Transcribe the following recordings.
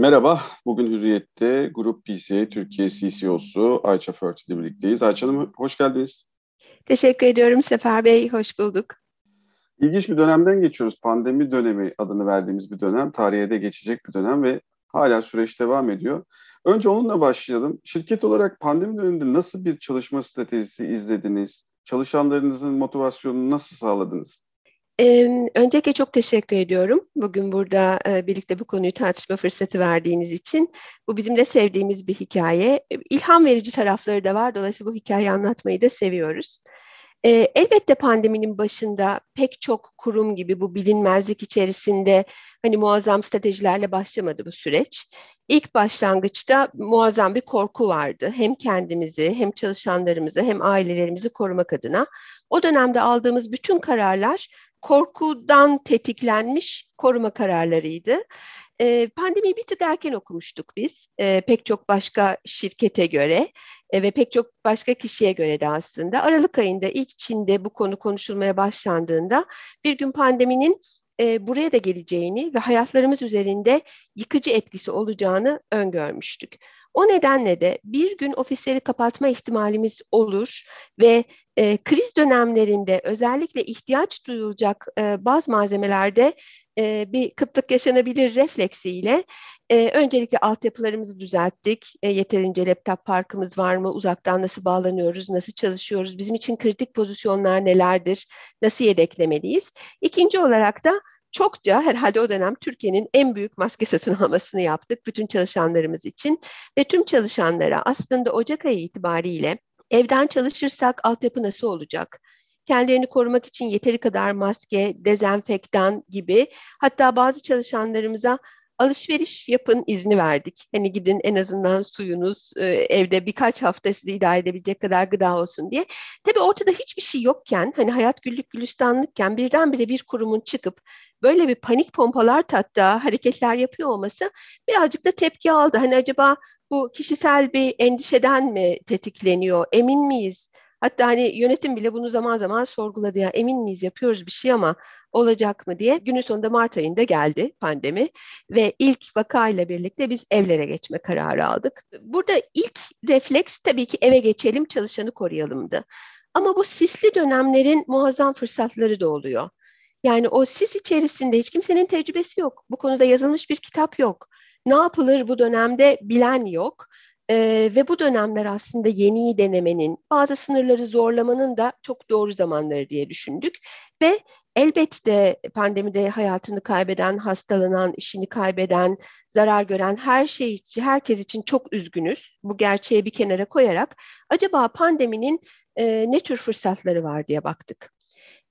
Merhaba, bugün Hürriyet'te Grup PCA Türkiye CCO'su Ayça Förtü ile birlikteyiz. Ayça Hanım hoş geldiniz. Teşekkür ediyorum Sefer Bey, hoş bulduk. İlginç bir dönemden geçiyoruz. Pandemi dönemi adını verdiğimiz bir dönem, tarihe de geçecek bir dönem ve hala süreç devam ediyor. Önce onunla başlayalım. Şirket olarak pandemi döneminde nasıl bir çalışma stratejisi izlediniz? Çalışanlarınızın motivasyonunu nasıl sağladınız? Öncelikle çok teşekkür ediyorum. Bugün burada birlikte bu konuyu tartışma fırsatı verdiğiniz için. Bu bizim de sevdiğimiz bir hikaye. İlham verici tarafları da var. Dolayısıyla bu hikayeyi anlatmayı da seviyoruz. elbette pandeminin başında pek çok kurum gibi bu bilinmezlik içerisinde hani muazzam stratejilerle başlamadı bu süreç. İlk başlangıçta muazzam bir korku vardı. Hem kendimizi hem çalışanlarımızı hem ailelerimizi korumak adına. O dönemde aldığımız bütün kararlar korkudan tetiklenmiş koruma kararlarıydı. E, pandemiyi bir tık erken okumuştuk biz. E, pek çok başka şirkete göre e, ve pek çok başka kişiye göre de aslında. Aralık ayında ilk Çin'de bu konu konuşulmaya başlandığında bir gün pandeminin e, buraya da geleceğini ve hayatlarımız üzerinde yıkıcı etkisi olacağını öngörmüştük. O nedenle de bir gün ofisleri kapatma ihtimalimiz olur ve e, kriz dönemlerinde özellikle ihtiyaç duyulacak e, bazı malzemelerde e, bir kıtlık yaşanabilir refleksiyle e, öncelikle altyapılarımızı düzelttik. E, yeterince laptop parkımız var mı? Uzaktan nasıl bağlanıyoruz? Nasıl çalışıyoruz? Bizim için kritik pozisyonlar nelerdir? Nasıl yedeklemeliyiz? İkinci olarak da çokça herhalde o dönem Türkiye'nin en büyük maske satın almasını yaptık bütün çalışanlarımız için ve tüm çalışanlara aslında Ocak ayı itibariyle evden çalışırsak altyapı nasıl olacak? Kendilerini korumak için yeteri kadar maske, dezenfektan gibi hatta bazı çalışanlarımıza alışveriş yapın izni verdik. Hani gidin en azından suyunuz e, evde birkaç hafta sizi idare edebilecek kadar gıda olsun diye. Tabii ortada hiçbir şey yokken hani hayat güllük gülistanlıkken birdenbire bir kurumun çıkıp böyle bir panik pompalar hatta hareketler yapıyor olması birazcık da tepki aldı. Hani acaba bu kişisel bir endişeden mi tetikleniyor? Emin miyiz? Hatta hani yönetim bile bunu zaman zaman sorguladı ya emin miyiz yapıyoruz bir şey ama olacak mı diye. Günün sonunda Mart ayında geldi pandemi ve ilk vakayla birlikte biz evlere geçme kararı aldık. Burada ilk refleks tabii ki eve geçelim çalışanı koruyalımdı. Ama bu sisli dönemlerin muazzam fırsatları da oluyor. Yani o sis içerisinde hiç kimsenin tecrübesi yok. Bu konuda yazılmış bir kitap yok. Ne yapılır bu dönemde bilen yok. Ee, ve bu dönemler aslında yeniyi denemenin, bazı sınırları zorlamanın da çok doğru zamanları diye düşündük. Ve elbette pandemide hayatını kaybeden, hastalanan, işini kaybeden, zarar gören her şey için, herkes için çok üzgünüz. Bu gerçeği bir kenara koyarak acaba pandeminin e, ne tür fırsatları var diye baktık.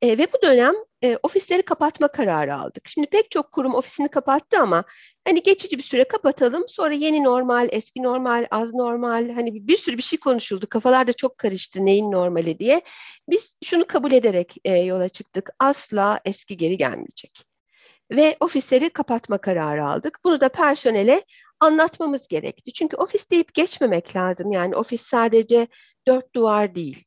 E, ve bu dönem e, ofisleri kapatma kararı aldık. Şimdi pek çok kurum ofisini kapattı ama hani geçici bir süre kapatalım sonra yeni normal, eski normal, az normal hani bir sürü bir şey konuşuldu. Kafalar da çok karıştı neyin normali diye. Biz şunu kabul ederek e, yola çıktık. Asla eski geri gelmeyecek. Ve ofisleri kapatma kararı aldık. Bunu da personele anlatmamız gerekti. Çünkü ofis deyip geçmemek lazım. Yani ofis sadece dört duvar değil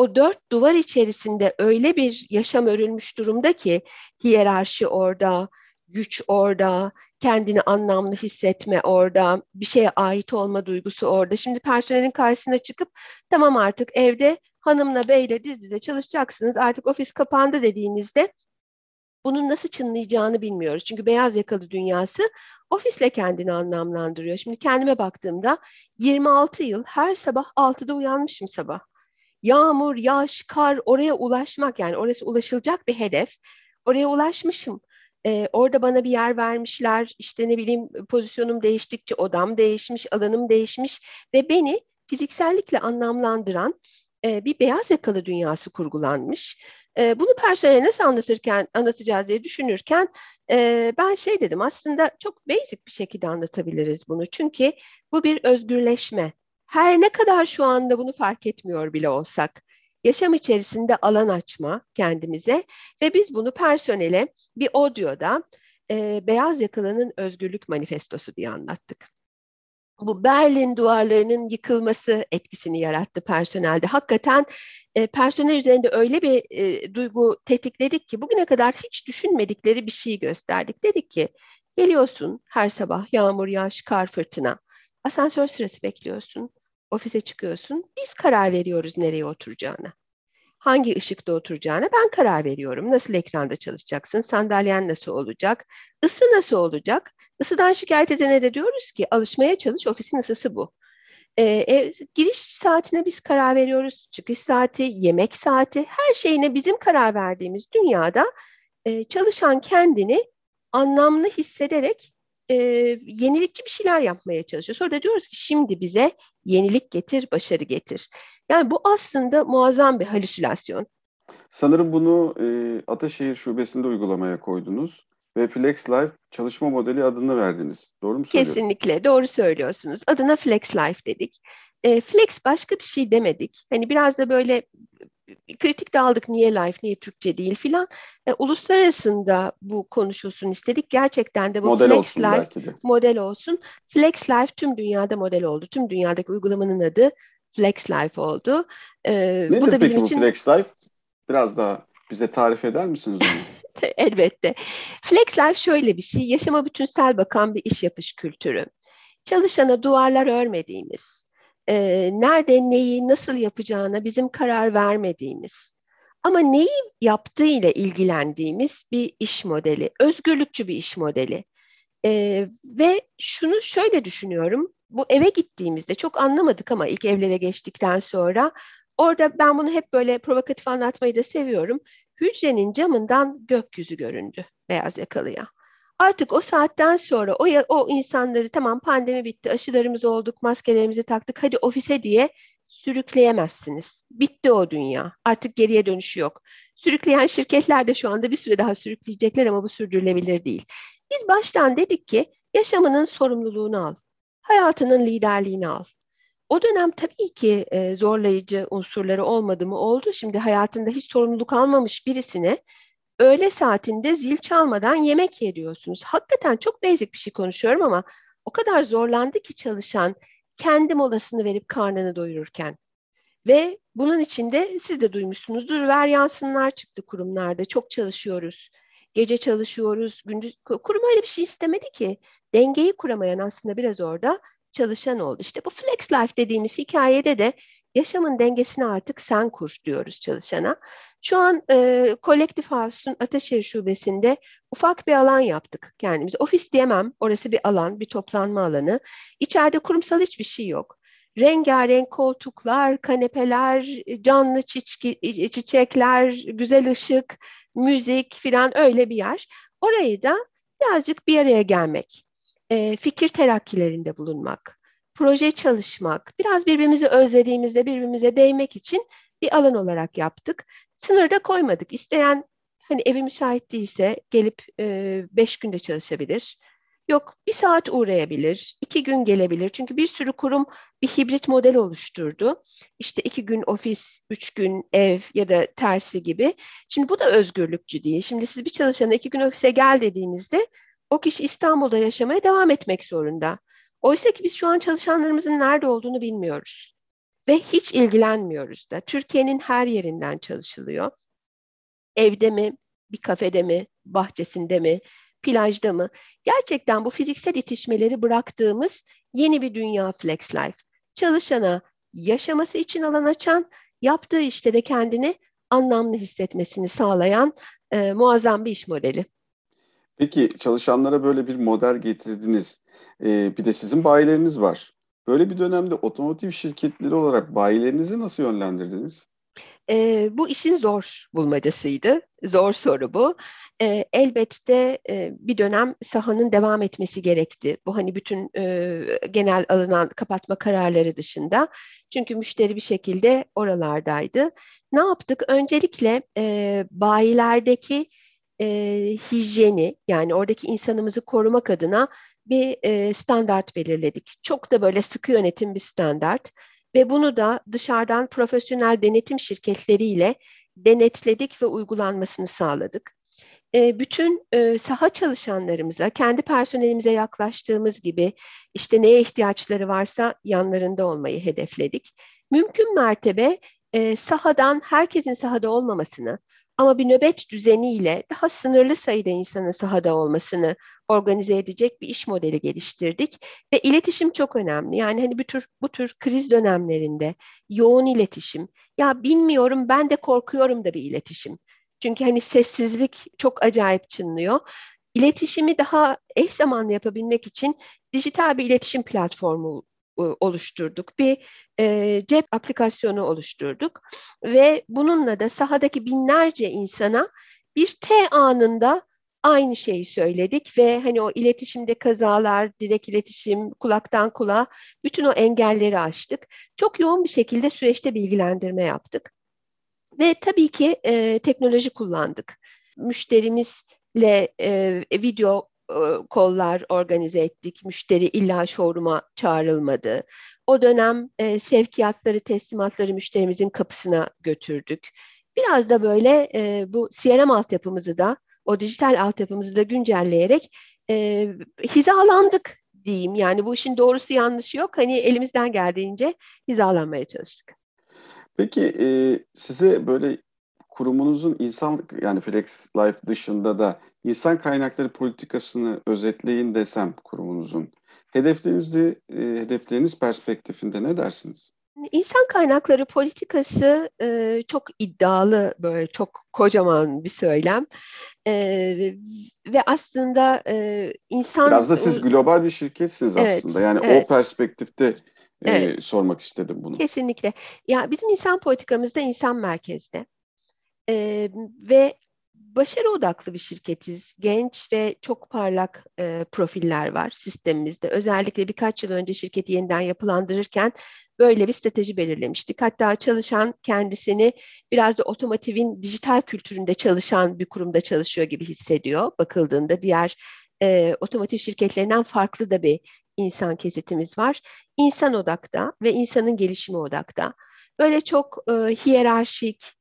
o dört duvar içerisinde öyle bir yaşam örülmüş durumda ki hiyerarşi orada, güç orada, kendini anlamlı hissetme orada, bir şeye ait olma duygusu orada. Şimdi personelin karşısına çıkıp tamam artık evde hanımla beyle diz dize çalışacaksınız artık ofis kapandı dediğinizde bunun nasıl çınlayacağını bilmiyoruz. Çünkü beyaz yakalı dünyası ofisle kendini anlamlandırıyor. Şimdi kendime baktığımda 26 yıl her sabah 6'da uyanmışım sabah yağmur, yağış, kar oraya ulaşmak yani orası ulaşılacak bir hedef. Oraya ulaşmışım. Ee, orada bana bir yer vermişler. İşte ne bileyim pozisyonum değiştikçe odam değişmiş, alanım değişmiş ve beni fiziksellikle anlamlandıran e, bir beyaz yakalı dünyası kurgulanmış. E, bunu personele nasıl anlatırken, anlatacağız diye düşünürken e, ben şey dedim aslında çok basic bir şekilde anlatabiliriz bunu. Çünkü bu bir özgürleşme. Her ne kadar şu anda bunu fark etmiyor bile olsak, yaşam içerisinde alan açma kendimize ve biz bunu personele bir audioda e, Beyaz Yakalının Özgürlük Manifestosu diye anlattık. Bu Berlin duvarlarının yıkılması etkisini yarattı personelde. Hakikaten e, personel üzerinde öyle bir e, duygu tetikledik ki bugüne kadar hiç düşünmedikleri bir şeyi gösterdik. Dedik ki Geliyorsun her sabah yağmur, yağış, kar, fırtına. Asansör sırası bekliyorsun. Ofise çıkıyorsun. Biz karar veriyoruz nereye oturacağına. Hangi ışıkta oturacağına ben karar veriyorum. Nasıl ekranda çalışacaksın? Sandalyen nasıl olacak? Isı nasıl olacak? Isıdan şikayet edene de diyoruz ki alışmaya çalış. Ofisin ısısı bu. E, e, giriş saatine biz karar veriyoruz. Çıkış saati, yemek saati, her şeyine bizim karar verdiğimiz dünyada e, çalışan kendini anlamlı hissederek e, yenilikçi bir şeyler yapmaya çalışıyor. Sonra da diyoruz ki şimdi bize yenilik getir, başarı getir. Yani bu aslında muazzam bir halüsinasyon. Sanırım bunu e, Ataşehir Şubesi'nde uygulamaya koydunuz ve Flex Life çalışma modeli adını verdiniz. Doğru mu söylüyorum? Kesinlikle doğru söylüyorsunuz. Adına Flex Life dedik. E, flex başka bir şey demedik. Hani biraz da böyle kritik de aldık niye life, niye Türkçe değil filan. E, uluslararasında bu konuşulsun istedik. Gerçekten de bu model Flex Life model olsun. Flex Life tüm dünyada model oldu. Tüm dünyadaki uygulamanın adı Flex Life oldu. E, Nedir bu da bizim peki için... bu Flex Life? Biraz daha bize tarif eder misiniz onu? Elbette. Flex Life şöyle bir şey. Yaşama bütünsel bakan bir iş yapış kültürü. Çalışana duvarlar örmediğimiz, e, nerede neyi nasıl yapacağına bizim karar vermediğimiz ama neyi yaptığı ile ilgilendiğimiz bir iş modeli, özgürlükçü bir iş modeli. E, ve şunu şöyle düşünüyorum, bu eve gittiğimizde çok anlamadık ama ilk evlere geçtikten sonra orada ben bunu hep böyle provokatif anlatmayı da seviyorum. Hücrenin camından gökyüzü göründü beyaz yakalıya. Artık o saatten sonra o, o insanları tamam pandemi bitti, aşılarımız olduk, maskelerimizi taktık, hadi ofise diye sürükleyemezsiniz. Bitti o dünya. Artık geriye dönüşü yok. Sürükleyen şirketler de şu anda bir süre daha sürükleyecekler ama bu sürdürülebilir değil. Biz baştan dedik ki yaşamının sorumluluğunu al. Hayatının liderliğini al. O dönem tabii ki e, zorlayıcı unsurları olmadı mı oldu. Şimdi hayatında hiç sorumluluk almamış birisine öğle saatinde zil çalmadan yemek yediyorsunuz. Hakikaten çok basic bir şey konuşuyorum ama o kadar zorlandı ki çalışan kendi molasını verip karnını doyururken. Ve bunun içinde siz de duymuşsunuzdur ver yansınlar çıktı kurumlarda. Çok çalışıyoruz. Gece çalışıyoruz. Gündüz kurum öyle bir şey istemedi ki. Dengeyi kuramayan aslında biraz orada çalışan oldu. İşte bu flex life dediğimiz hikayede de yaşamın dengesini artık sen kur diyoruz çalışana. Şu an e, Collective House'un Ataşehir Şubesi'nde ufak bir alan yaptık kendimize. Ofis diyemem, orası bir alan, bir toplanma alanı. İçeride kurumsal hiçbir şey yok. Rengarenk koltuklar, kanepeler, canlı çiçki, çiçekler, güzel ışık, müzik filan öyle bir yer. Orayı da birazcık bir araya gelmek, e, fikir terakkilerinde bulunmak, proje çalışmak, biraz birbirimizi özlediğimizde birbirimize değmek için bir alan olarak yaptık. Sınır da koymadık. İsteyen hani evi müsait değilse gelip e, beş günde çalışabilir. Yok bir saat uğrayabilir, iki gün gelebilir. Çünkü bir sürü kurum bir hibrit model oluşturdu. İşte iki gün ofis, üç gün ev ya da tersi gibi. Şimdi bu da özgürlükçü değil. Şimdi siz bir çalışana iki gün ofise gel dediğinizde o kişi İstanbul'da yaşamaya devam etmek zorunda. Oysa ki biz şu an çalışanlarımızın nerede olduğunu bilmiyoruz ve hiç ilgilenmiyoruz da. Türkiye'nin her yerinden çalışılıyor. Evde mi, bir kafede mi, bahçesinde mi, plajda mı? Gerçekten bu fiziksel itişmeleri bıraktığımız yeni bir dünya Flex Life. Çalışana yaşaması için alan açan, yaptığı işte de kendini anlamlı hissetmesini sağlayan e, muazzam bir iş modeli. Peki çalışanlara böyle bir model getirdiniz. Ee, bir de sizin bayileriniz var. Böyle bir dönemde otomotiv şirketleri olarak bayilerinizi nasıl yönlendirdiniz? E, bu işin zor bulmacasıydı. Zor soru bu. E, elbette e, bir dönem sahanın devam etmesi gerekti. Bu hani bütün e, genel alınan kapatma kararları dışında. Çünkü müşteri bir şekilde oralardaydı. Ne yaptık? Öncelikle e, bayilerdeki e, hijyeni yani oradaki insanımızı korumak adına bir e, standart belirledik. Çok da böyle sıkı yönetim bir standart ve bunu da dışarıdan profesyonel denetim şirketleriyle denetledik ve uygulanmasını sağladık. E, bütün e, saha çalışanlarımıza, kendi personelimize yaklaştığımız gibi işte neye ihtiyaçları varsa yanlarında olmayı hedefledik. Mümkün mertebe e, sahadan herkesin sahada olmamasını ama bir nöbet düzeniyle daha sınırlı sayıda insanın sahada olmasını organize edecek bir iş modeli geliştirdik ve iletişim çok önemli. Yani hani bu tür bu tür kriz dönemlerinde yoğun iletişim. Ya bilmiyorum ben de korkuyorum da bir iletişim. Çünkü hani sessizlik çok acayip çınlıyor. İletişimi daha eş zamanlı yapabilmek için dijital bir iletişim platformu oluşturduk. Bir e, cep aplikasyonu oluşturduk ve bununla da sahadaki binlerce insana bir T anında aynı şeyi söyledik ve hani o iletişimde kazalar, direkt iletişim, kulaktan kulağa bütün o engelleri aştık. Çok yoğun bir şekilde süreçte bilgilendirme yaptık. Ve tabii ki e, teknoloji kullandık. Müşterimizle e, video e, kollar organize ettik. Müşteri illa showroom'a çağrılmadı. O dönem e, sevkiyatları, teslimatları müşterimizin kapısına götürdük. Biraz da böyle e, bu CRM altyapımızı da, o dijital altyapımızı da güncelleyerek e, hizalandık diyeyim. Yani bu işin doğrusu yanlışı yok. Hani elimizden geldiğince hizalanmaya çalıştık. Peki e, size böyle kurumunuzun insan yani Flex Life dışında da insan kaynakları politikasını özetleyin desem kurumunuzun hedeflerinizi e, hedefleriniz perspektifinde ne dersiniz? İnsan kaynakları politikası e, çok iddialı böyle çok kocaman bir söylem e, ve aslında e, insan biraz da siz global bir şirketsiniz evet, aslında yani evet. o perspektifte e, evet. sormak istedim bunu. Kesinlikle. Ya bizim insan politikamızda insan merkezde e, ve başarı odaklı bir şirketiz. Genç ve çok parlak e, profiller var sistemimizde. Özellikle birkaç yıl önce şirketi yeniden yapılandırırken böyle bir strateji belirlemiştik. Hatta çalışan kendisini biraz da otomotivin dijital kültüründe çalışan bir kurumda çalışıyor gibi hissediyor. Bakıldığında diğer e, otomotiv şirketlerinden farklı da bir insan kesitimiz var. İnsan odakta ve insanın gelişimi odakta. Böyle çok e, hiyerarşik,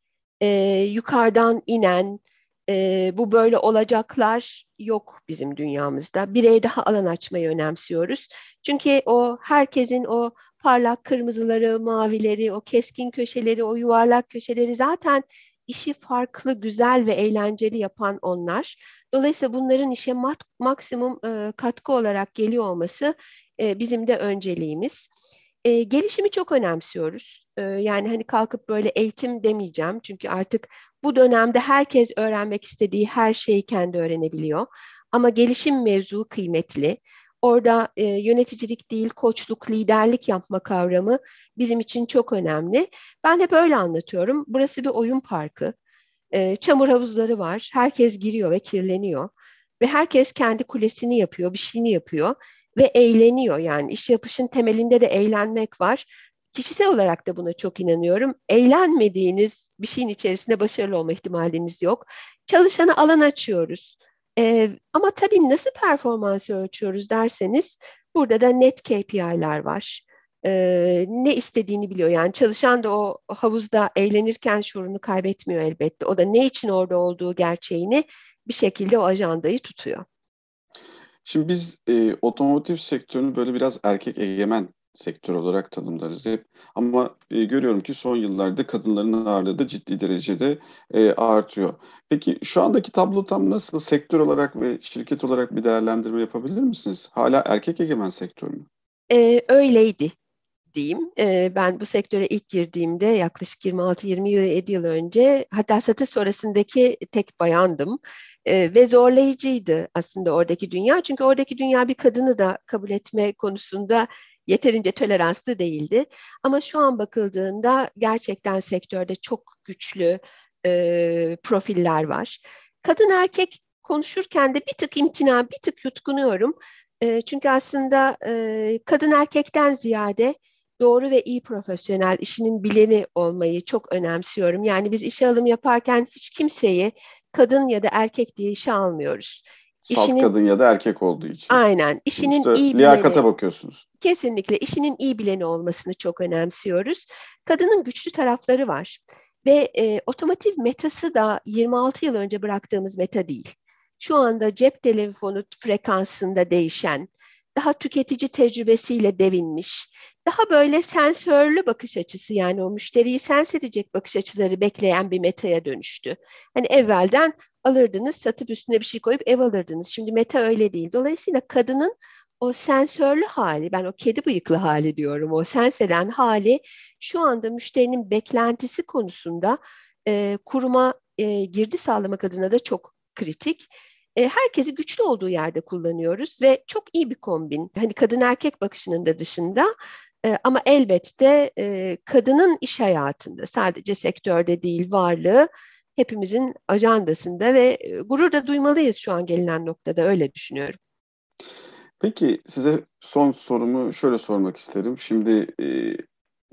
e, yukarıdan inen, e, bu böyle olacaklar yok bizim dünyamızda. Bireye daha alan açmayı önemsiyoruz. Çünkü o herkesin o parlak kırmızıları, mavileri, o keskin köşeleri, o yuvarlak köşeleri zaten işi farklı, güzel ve eğlenceli yapan onlar. Dolayısıyla bunların işe mat, maksimum e, katkı olarak geliyor olması e, bizim de önceliğimiz. E, gelişimi çok önemsiyoruz. E, yani hani kalkıp böyle eğitim demeyeceğim çünkü artık bu dönemde herkes öğrenmek istediği her şeyi kendi öğrenebiliyor. Ama gelişim mevzu kıymetli. Orada e, yöneticilik değil, koçluk, liderlik yapma kavramı bizim için çok önemli. Ben hep öyle anlatıyorum. Burası bir oyun parkı. E, çamur havuzları var. Herkes giriyor ve kirleniyor. Ve herkes kendi kulesini yapıyor, bir şeyini yapıyor ve eğleniyor. Yani iş yapışın temelinde de eğlenmek var. Kişisel olarak da buna çok inanıyorum. Eğlenmediğiniz bir şeyin içerisinde başarılı olma ihtimaliniz yok. Çalışana alan açıyoruz. Ee, ama tabii nasıl performansı ölçüyoruz derseniz burada da net KPI'ler var. Ee, ne istediğini biliyor. Yani çalışan da o havuzda eğlenirken şuurunu kaybetmiyor elbette. O da ne için orada olduğu gerçeğini bir şekilde o ajandayı tutuyor. Şimdi biz e, otomotiv sektörünü böyle biraz erkek egemen sektör olarak tanımlarız hep. Ama e, görüyorum ki son yıllarda kadınların ağırlığı da ciddi derecede e, artıyor. Peki şu andaki tablo tam nasıl? Sektör olarak ve şirket olarak bir değerlendirme yapabilir misiniz? Hala erkek egemen sektör mü? Ee, öyleydi diyeyim. Ee, ben bu sektöre ilk girdiğimde yaklaşık 26-27 yıl önce hatta satış sonrasındaki tek bayandım ee, ve zorlayıcıydı aslında oradaki dünya. Çünkü oradaki dünya bir kadını da kabul etme konusunda yeterince toleranslı değildi. Ama şu an bakıldığında gerçekten sektörde çok güçlü e, profiller var. Kadın erkek konuşurken de bir tık imtina, bir tık yutkunuyorum. E, çünkü aslında e, kadın erkekten ziyade doğru ve iyi profesyonel, işinin bileni olmayı çok önemsiyorum. Yani biz işe alım yaparken hiç kimseyi kadın ya da erkek diye işe almıyoruz. Salt işinin, kadın ya da erkek olduğu için. Aynen. İşinin Sonuçta iyi liyakata bileni, bakıyorsunuz. Kesinlikle. işinin iyi bileni olmasını çok önemsiyoruz. Kadının güçlü tarafları var. Ve e, otomotiv metası da 26 yıl önce bıraktığımız meta değil. Şu anda cep telefonu frekansında değişen, daha tüketici tecrübesiyle devinmiş, daha böyle sensörlü bakış açısı yani o müşteriyi sens edecek bakış açıları bekleyen bir metaya dönüştü. Hani evvelden alırdınız, satıp üstüne bir şey koyup ev alırdınız. Şimdi meta öyle değil. Dolayısıyla kadının o sensörlü hali, ben o kedi bıyıklı hali diyorum, o sens eden hali şu anda müşterinin beklentisi konusunda e, kuruma e, girdi sağlamak adına da çok kritik. E, herkesi güçlü olduğu yerde kullanıyoruz ve çok iyi bir kombin. Hani kadın erkek bakışının da dışında ama elbette e, kadının iş hayatında sadece sektörde değil varlığı hepimizin ajandasında ve e, gurur da duymalıyız şu an gelinen noktada öyle düşünüyorum. Peki size son sorumu şöyle sormak isterim. Şimdi e,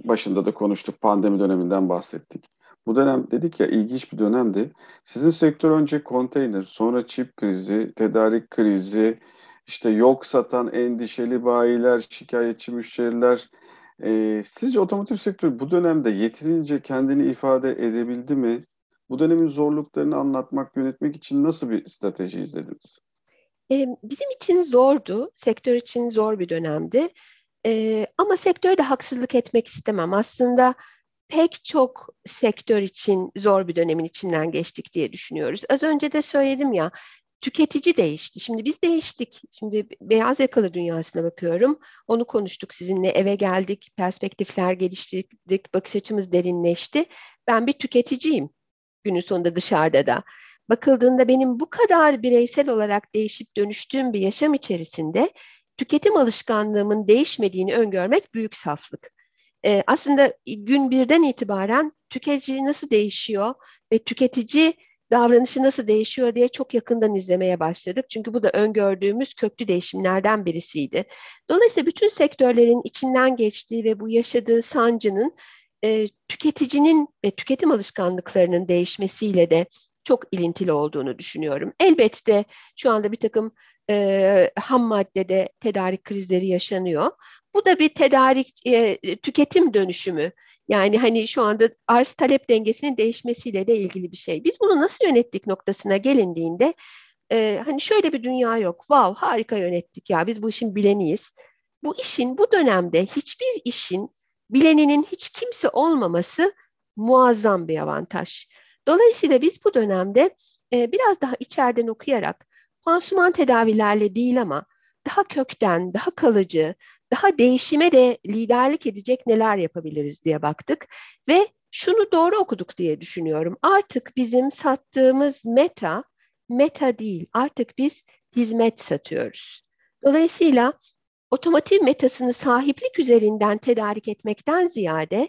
başında da konuştuk pandemi döneminden bahsettik. Bu dönem dedik ya ilginç bir dönemdi. Sizin sektör önce konteyner, sonra çip krizi, tedarik krizi, işte yok satan endişeli bayiler, şikayetçi müşteriler. E, sizce otomotiv sektörü bu dönemde yeterince kendini ifade edebildi mi? Bu dönemin zorluklarını anlatmak, yönetmek için nasıl bir strateji izlediniz? E, bizim için zordu, sektör için zor bir dönemdi. E, ama sektörde haksızlık etmek istemem. Aslında pek çok sektör için zor bir dönemin içinden geçtik diye düşünüyoruz. Az önce de söyledim ya, tüketici değişti. Şimdi biz değiştik. Şimdi beyaz yakalı dünyasına bakıyorum. Onu konuştuk sizinle. Eve geldik, perspektifler geliştirdik, bakış açımız derinleşti. Ben bir tüketiciyim günün sonunda dışarıda da. Bakıldığında benim bu kadar bireysel olarak değişip dönüştüğüm bir yaşam içerisinde tüketim alışkanlığımın değişmediğini öngörmek büyük saflık. Ee, aslında gün birden itibaren tüketici nasıl değişiyor ve tüketici davranışı nasıl değişiyor diye çok yakından izlemeye başladık. Çünkü bu da öngördüğümüz köklü değişimlerden birisiydi. Dolayısıyla bütün sektörlerin içinden geçtiği ve bu yaşadığı sancının e, tüketicinin ve tüketim alışkanlıklarının değişmesiyle de çok ilintili olduğunu düşünüyorum. Elbette şu anda bir takım e, ham maddede tedarik krizleri yaşanıyor. Bu da bir tedarik e, tüketim dönüşümü. Yani hani şu anda arz talep dengesinin değişmesiyle de ilgili bir şey. Biz bunu nasıl yönettik noktasına gelindiğinde e, hani şöyle bir dünya yok. Wow harika yönettik ya biz bu işin bileniyiz. Bu işin bu dönemde hiçbir işin bileninin hiç kimse olmaması muazzam bir avantaj. Dolayısıyla biz bu dönemde e, biraz daha içeriden okuyarak pansuman tedavilerle değil ama daha kökten, daha kalıcı, daha değişime de liderlik edecek neler yapabiliriz diye baktık ve şunu doğru okuduk diye düşünüyorum. Artık bizim sattığımız meta meta değil. Artık biz hizmet satıyoruz. Dolayısıyla otomotiv metasını sahiplik üzerinden tedarik etmekten ziyade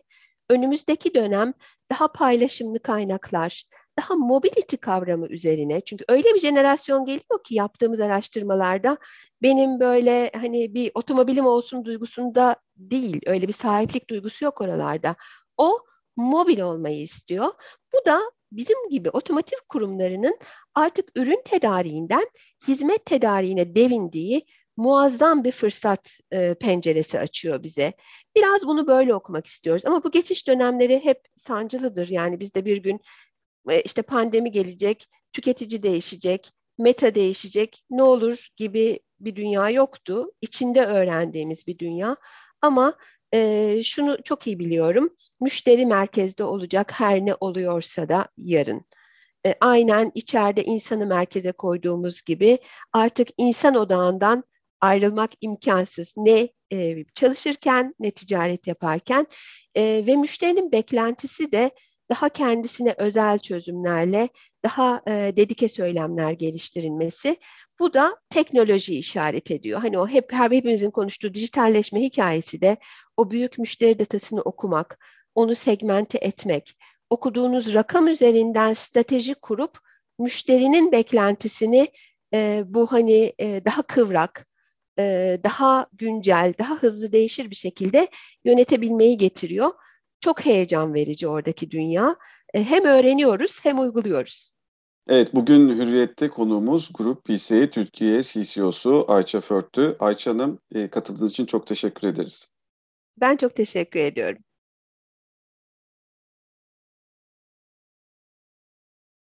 önümüzdeki dönem daha paylaşımlı kaynaklar, daha mobility kavramı üzerine çünkü öyle bir jenerasyon geliyor ki yaptığımız araştırmalarda benim böyle hani bir otomobilim olsun duygusunda değil öyle bir sahiplik duygusu yok oralarda. O mobil olmayı istiyor. Bu da bizim gibi otomotiv kurumlarının artık ürün tedariğinden hizmet tedariğine devindiği muazzam bir fırsat e, penceresi açıyor bize. Biraz bunu böyle okumak istiyoruz ama bu geçiş dönemleri hep sancılıdır. Yani biz de bir gün işte pandemi gelecek, tüketici değişecek, meta değişecek, ne olur gibi bir dünya yoktu. İçinde öğrendiğimiz bir dünya ama e, şunu çok iyi biliyorum, müşteri merkezde olacak her ne oluyorsa da yarın. E, aynen içeride insanı merkeze koyduğumuz gibi artık insan odağından ayrılmak imkansız. Ne e, çalışırken ne ticaret yaparken e, ve müşterinin beklentisi de daha kendisine özel çözümlerle daha e, dedike söylemler geliştirilmesi. Bu da teknoloji işaret ediyor. Hani o hep hepimizin konuştuğu dijitalleşme hikayesi de o büyük müşteri datasını okumak, onu segmente etmek, okuduğunuz rakam üzerinden strateji kurup müşterinin beklentisini e, bu hani e, daha kıvrak, e, daha güncel, daha hızlı değişir bir şekilde yönetebilmeyi getiriyor. Çok heyecan verici oradaki dünya. E, hem öğreniyoruz hem uyguluyoruz. Evet, bugün Hürriyet'te konuğumuz Grup PCA Türkiye CCO'su Ayça Förtü. Ayça Hanım, e, katıldığınız için çok teşekkür ederiz. Ben çok teşekkür ediyorum.